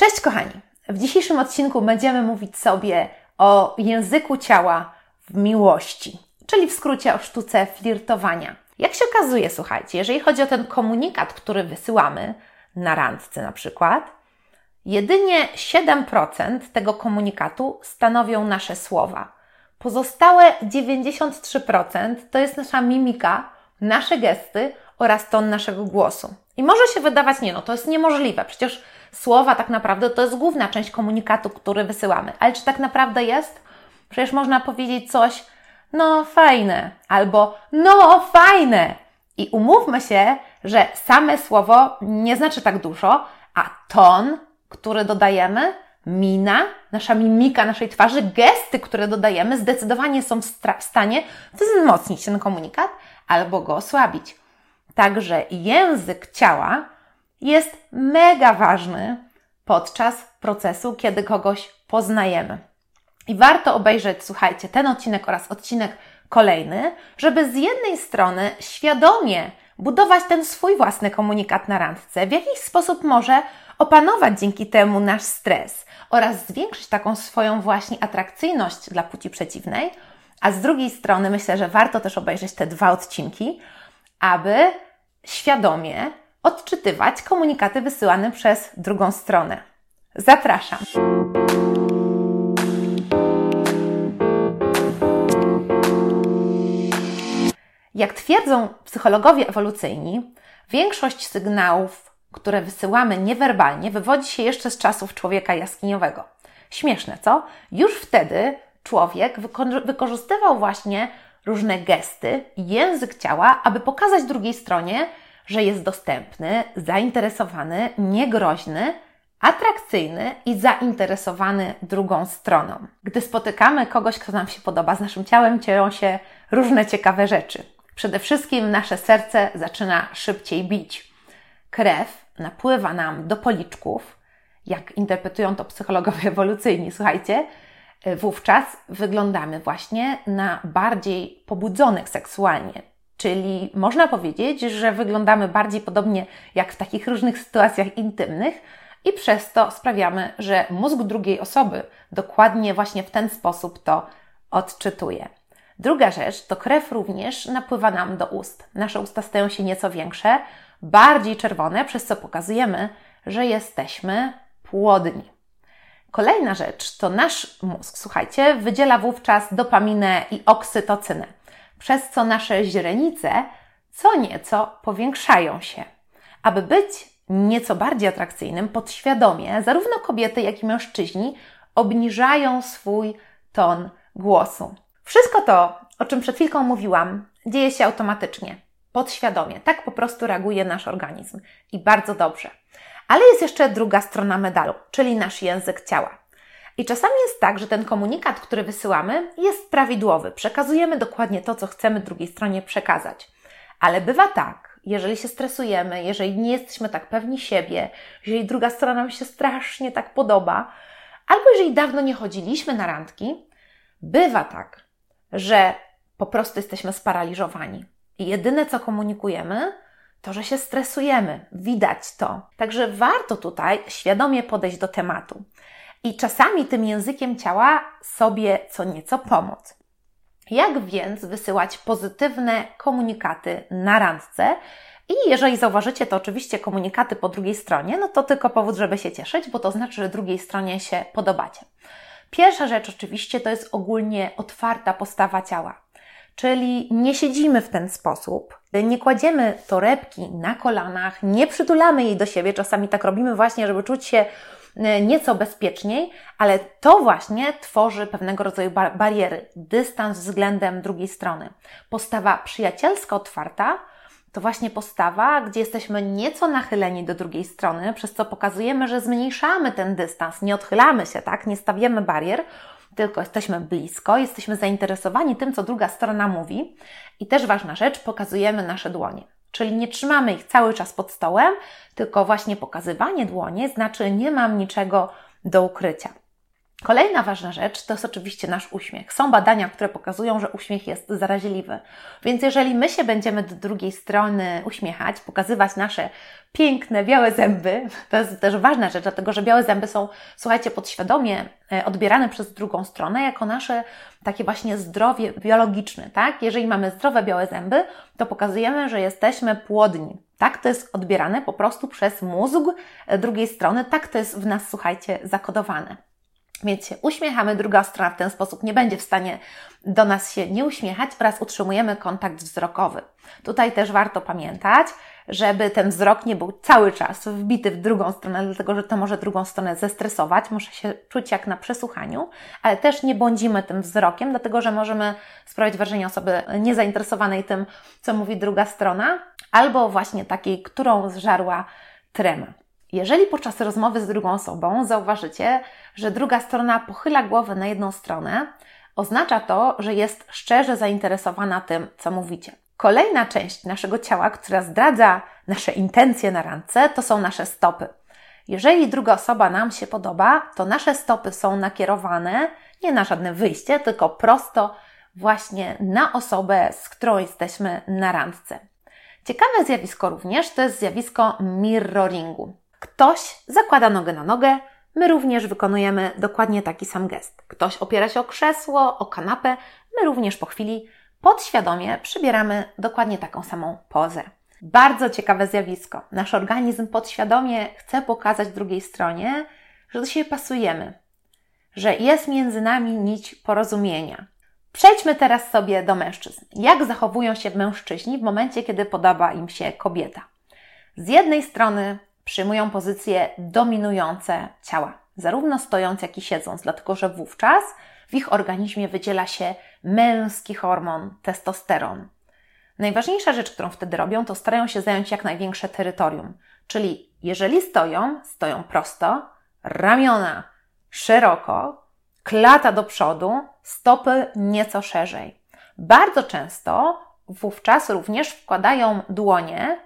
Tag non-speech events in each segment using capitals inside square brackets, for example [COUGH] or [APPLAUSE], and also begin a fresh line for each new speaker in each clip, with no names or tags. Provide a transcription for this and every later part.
Cześć kochani! W dzisiejszym odcinku będziemy mówić sobie o języku ciała w miłości, czyli w skrócie o sztuce flirtowania. Jak się okazuje, słuchajcie, jeżeli chodzi o ten komunikat, który wysyłamy na randce na przykład, jedynie 7% tego komunikatu stanowią nasze słowa. Pozostałe 93% to jest nasza mimika, nasze gesty oraz ton naszego głosu. I może się wydawać, nie no, to jest niemożliwe, przecież słowa tak naprawdę to jest główna część komunikatu, który wysyłamy. Ale czy tak naprawdę jest? Przecież można powiedzieć coś, no fajne, albo no fajne. I umówmy się, że same słowo nie znaczy tak dużo, a ton, który dodajemy, mina, nasza mimika naszej twarzy, gesty, które dodajemy, zdecydowanie są w stanie wzmocnić ten komunikat albo go osłabić. Także język ciała jest mega ważny podczas procesu, kiedy kogoś poznajemy. I warto obejrzeć, słuchajcie, ten odcinek oraz odcinek kolejny, żeby z jednej strony świadomie budować ten swój własny komunikat na randce, w jakiś sposób może opanować dzięki temu nasz stres oraz zwiększyć taką swoją właśnie atrakcyjność dla płci przeciwnej, a z drugiej strony myślę, że warto też obejrzeć te dwa odcinki, aby świadomie odczytywać komunikaty wysyłane przez drugą stronę. Zapraszam. Jak twierdzą psychologowie ewolucyjni, większość sygnałów, które wysyłamy niewerbalnie, wywodzi się jeszcze z czasów człowieka jaskiniowego. Śmieszne, co? Już wtedy człowiek wykorzystywał właśnie różne gesty i język ciała, aby pokazać drugiej stronie, że jest dostępny, zainteresowany, niegroźny, atrakcyjny i zainteresowany drugą stroną. Gdy spotykamy kogoś, kto nam się podoba, z naszym ciałem dzieją się różne ciekawe rzeczy. Przede wszystkim nasze serce zaczyna szybciej bić. Krew napływa nam do policzków, jak interpretują to psychologowie [LAUGHS] ewolucyjni, słuchajcie, wówczas wyglądamy właśnie na bardziej pobudzonych seksualnie. Czyli można powiedzieć, że wyglądamy bardziej podobnie jak w takich różnych sytuacjach intymnych i przez to sprawiamy, że mózg drugiej osoby dokładnie właśnie w ten sposób to odczytuje. Druga rzecz to krew również napływa nam do ust. Nasze usta stają się nieco większe, bardziej czerwone, przez co pokazujemy, że jesteśmy płodni. Kolejna rzecz to nasz mózg, słuchajcie, wydziela wówczas dopaminę i oksytocynę, przez co nasze źrenice co nieco powiększają się. Aby być nieco bardziej atrakcyjnym, podświadomie zarówno kobiety, jak i mężczyźni obniżają swój ton głosu. Wszystko to, o czym przed chwilką mówiłam, dzieje się automatycznie, podświadomie. Tak po prostu reaguje nasz organizm i bardzo dobrze. Ale jest jeszcze druga strona medalu, czyli nasz język ciała. I czasami jest tak, że ten komunikat, który wysyłamy, jest prawidłowy. Przekazujemy dokładnie to, co chcemy drugiej stronie przekazać. Ale bywa tak, jeżeli się stresujemy, jeżeli nie jesteśmy tak pewni siebie, jeżeli druga strona nam się strasznie tak podoba, albo jeżeli dawno nie chodziliśmy na randki, bywa tak, że po prostu jesteśmy sparaliżowani. I jedyne, co komunikujemy, to, że się stresujemy. Widać to. Także warto tutaj świadomie podejść do tematu. I czasami tym językiem ciała sobie co nieco pomóc. Jak więc wysyłać pozytywne komunikaty na randce? I jeżeli zauważycie, to oczywiście komunikaty po drugiej stronie, no to tylko powód, żeby się cieszyć, bo to znaczy, że drugiej stronie się podobacie. Pierwsza rzecz oczywiście to jest ogólnie otwarta postawa ciała. Czyli nie siedzimy w ten sposób, nie kładziemy torebki na kolanach, nie przytulamy jej do siebie, czasami tak robimy właśnie, żeby czuć się nieco bezpieczniej, ale to właśnie tworzy pewnego rodzaju bariery, dystans względem drugiej strony. Postawa przyjacielska, otwarta to właśnie postawa, gdzie jesteśmy nieco nachyleni do drugiej strony, przez co pokazujemy, że zmniejszamy ten dystans, nie odchylamy się, tak, nie stawiamy barier, tylko jesteśmy blisko, jesteśmy zainteresowani tym, co druga strona mówi. I też ważna rzecz, pokazujemy nasze dłonie. Czyli nie trzymamy ich cały czas pod stołem, tylko właśnie pokazywanie dłonie znaczy nie mam niczego do ukrycia. Kolejna ważna rzecz to jest oczywiście nasz uśmiech. Są badania, które pokazują, że uśmiech jest zaraźliwy. Więc jeżeli my się będziemy do drugiej strony uśmiechać, pokazywać nasze piękne, białe zęby, to jest też ważna rzecz, dlatego że białe zęby są, słuchajcie, podświadomie e, odbierane przez drugą stronę jako nasze takie właśnie zdrowie biologiczne, tak? Jeżeli mamy zdrowe białe zęby, to pokazujemy, że jesteśmy płodni. Tak to jest odbierane po prostu przez mózg e, drugiej strony, tak to jest w nas, słuchajcie, zakodowane. Więc się uśmiechamy, druga strona w ten sposób nie będzie w stanie do nas się nie uśmiechać oraz utrzymujemy kontakt wzrokowy. Tutaj też warto pamiętać, żeby ten wzrok nie był cały czas wbity w drugą stronę, dlatego że to może drugą stronę zestresować, może się czuć jak na przesłuchaniu, ale też nie błądzimy tym wzrokiem, dlatego że możemy sprawić wrażenie osoby niezainteresowanej tym, co mówi druga strona, albo właśnie takiej, którą zżarła trema. Jeżeli podczas rozmowy z drugą osobą zauważycie, że druga strona pochyla głowę na jedną stronę, oznacza to, że jest szczerze zainteresowana tym, co mówicie. Kolejna część naszego ciała, która zdradza nasze intencje na randce, to są nasze stopy. Jeżeli druga osoba nam się podoba, to nasze stopy są nakierowane nie na żadne wyjście, tylko prosto właśnie na osobę, z którą jesteśmy na randce. Ciekawe zjawisko również to jest zjawisko mirroringu. Ktoś zakłada nogę na nogę, my również wykonujemy dokładnie taki sam gest. Ktoś opiera się o krzesło, o kanapę, my również po chwili podświadomie przybieramy dokładnie taką samą pozę. Bardzo ciekawe zjawisko. Nasz organizm podświadomie chce pokazać drugiej stronie, że do siebie pasujemy, że jest między nami nić porozumienia. Przejdźmy teraz sobie do mężczyzn. Jak zachowują się mężczyźni w momencie, kiedy podoba im się kobieta? Z jednej strony przyjmują pozycje dominujące ciała, zarówno stojąc, jak i siedząc, dlatego że wówczas w ich organizmie wydziela się męski hormon testosteron. Najważniejsza rzecz, którą wtedy robią, to starają się zająć jak największe terytorium. Czyli jeżeli stoją, stoją prosto, ramiona szeroko, klata do przodu, stopy nieco szerzej. Bardzo często wówczas również wkładają dłonie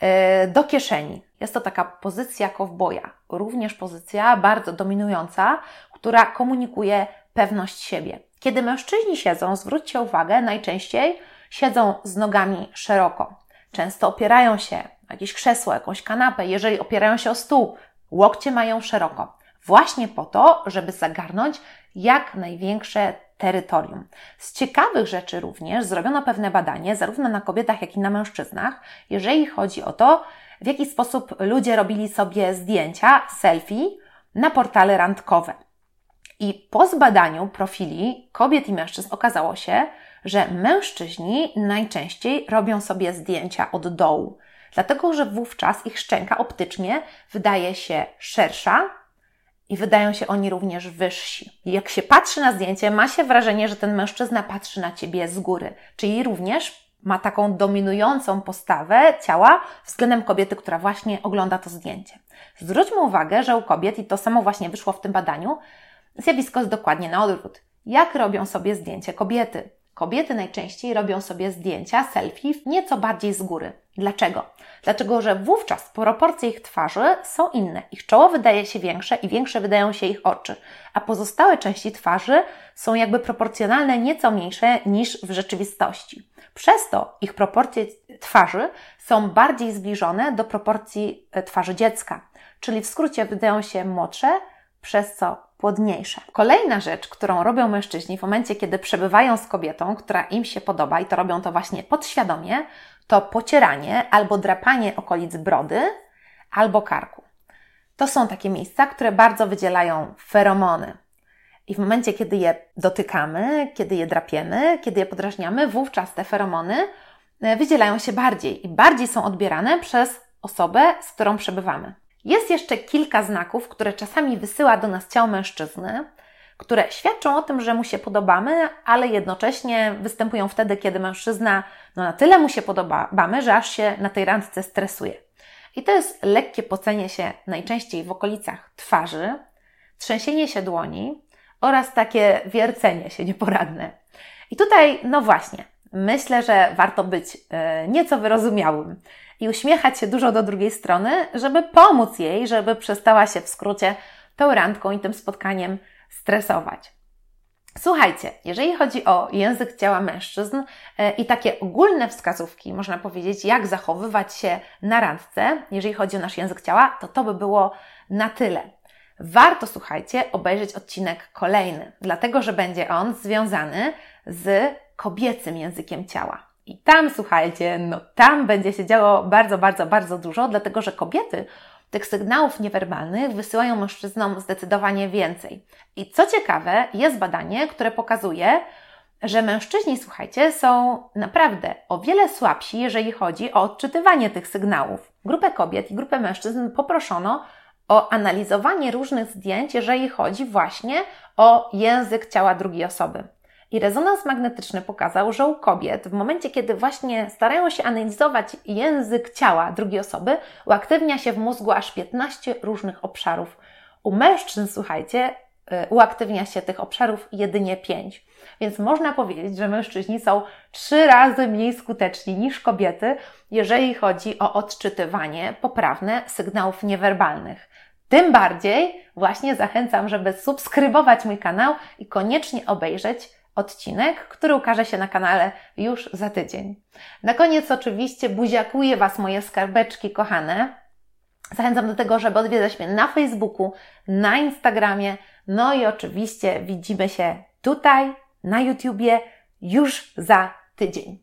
e, do kieszeni. Jest to taka pozycja kowboja, również pozycja bardzo dominująca, która komunikuje pewność siebie. Kiedy mężczyźni siedzą, zwróćcie uwagę, najczęściej siedzą z nogami szeroko. Często opierają się jakieś krzesło, jakąś kanapę. Jeżeli opierają się o stół, łokcie mają szeroko. Właśnie po to, żeby zagarnąć jak największe terytorium. Z ciekawych rzeczy również zrobiono pewne badanie, zarówno na kobietach, jak i na mężczyznach, jeżeli chodzi o to, w jaki sposób ludzie robili sobie zdjęcia, selfie na portale randkowe. I po zbadaniu profili kobiet i mężczyzn okazało się, że mężczyźni najczęściej robią sobie zdjęcia od dołu, dlatego że wówczas ich szczęka optycznie wydaje się szersza i wydają się oni również wyżsi. Jak się patrzy na zdjęcie, ma się wrażenie, że ten mężczyzna patrzy na ciebie z góry, czyli również ma taką dominującą postawę ciała względem kobiety, która właśnie ogląda to zdjęcie. Zwróćmy uwagę, że u kobiet, i to samo właśnie wyszło w tym badaniu, zjawisko jest dokładnie na odwrót. Jak robią sobie zdjęcie kobiety? Kobiety najczęściej robią sobie zdjęcia, selfie nieco bardziej z góry. Dlaczego? Dlaczego, że wówczas proporcje ich twarzy są inne. Ich czoło wydaje się większe i większe wydają się ich oczy, a pozostałe części twarzy są jakby proporcjonalne nieco mniejsze niż w rzeczywistości. Przez to ich proporcje twarzy są bardziej zbliżone do proporcji e, twarzy dziecka, czyli w skrócie wydają się młodsze, przez co płodniejsze. Kolejna rzecz, którą robią mężczyźni w momencie, kiedy przebywają z kobietą, która im się podoba i to robią to właśnie podświadomie, to pocieranie albo drapanie okolic brody albo karku. To są takie miejsca, które bardzo wydzielają feromony. I w momencie, kiedy je dotykamy, kiedy je drapiemy, kiedy je podrażniamy, wówczas te feromony e, wydzielają się bardziej i bardziej są odbierane przez osobę, z którą przebywamy. Jest jeszcze kilka znaków, które czasami wysyła do nas ciało mężczyzny, które świadczą o tym, że mu się podobamy, ale jednocześnie występują wtedy, kiedy mężczyzna no, na tyle mu się podobamy, że aż się na tej randce stresuje. I to jest lekkie pocenie się najczęściej w okolicach twarzy, trzęsienie się dłoni oraz takie wiercenie się nieporadne. I tutaj, no właśnie, myślę, że warto być e, nieco wyrozumiałym i uśmiechać się dużo do drugiej strony, żeby pomóc jej, żeby przestała się w skrócie tą randką i tym spotkaniem stresować. Słuchajcie, jeżeli chodzi o język ciała mężczyzn e, i takie ogólne wskazówki, można powiedzieć, jak zachowywać się na randce, jeżeli chodzi o nasz język ciała, to to by było na tyle. Warto, słuchajcie, obejrzeć odcinek kolejny, dlatego że będzie on związany z kobiecym językiem ciała. I tam, słuchajcie, no tam będzie się działo bardzo, bardzo, bardzo dużo, dlatego że kobiety tych sygnałów niewerbalnych wysyłają mężczyznom zdecydowanie więcej. I co ciekawe, jest badanie, które pokazuje, że mężczyźni, słuchajcie, są naprawdę o wiele słabsi, jeżeli chodzi o odczytywanie tych sygnałów. Grupę kobiet i grupę mężczyzn poproszono o analizowanie różnych zdjęć, jeżeli chodzi właśnie o język ciała drugiej osoby. I rezonans magnetyczny pokazał, że u kobiet, w momencie kiedy właśnie starają się analizować język ciała drugiej osoby, uaktywnia się w mózgu aż 15 różnych obszarów. U mężczyzn, słuchajcie, y, uaktywnia się tych obszarów jedynie 5. Więc można powiedzieć, że mężczyźni są trzy razy mniej skuteczni niż kobiety, jeżeli chodzi o odczytywanie poprawne sygnałów niewerbalnych. Tym bardziej właśnie zachęcam, żeby subskrybować mój kanał i koniecznie obejrzeć odcinek, który ukaże się na kanale już za tydzień. Na koniec oczywiście buziakuję Was moje skarbeczki kochane. Zachęcam do tego, żeby odwiedzać mnie na Facebooku, na Instagramie, no i oczywiście widzimy się tutaj, na YouTubie, już za tydzień.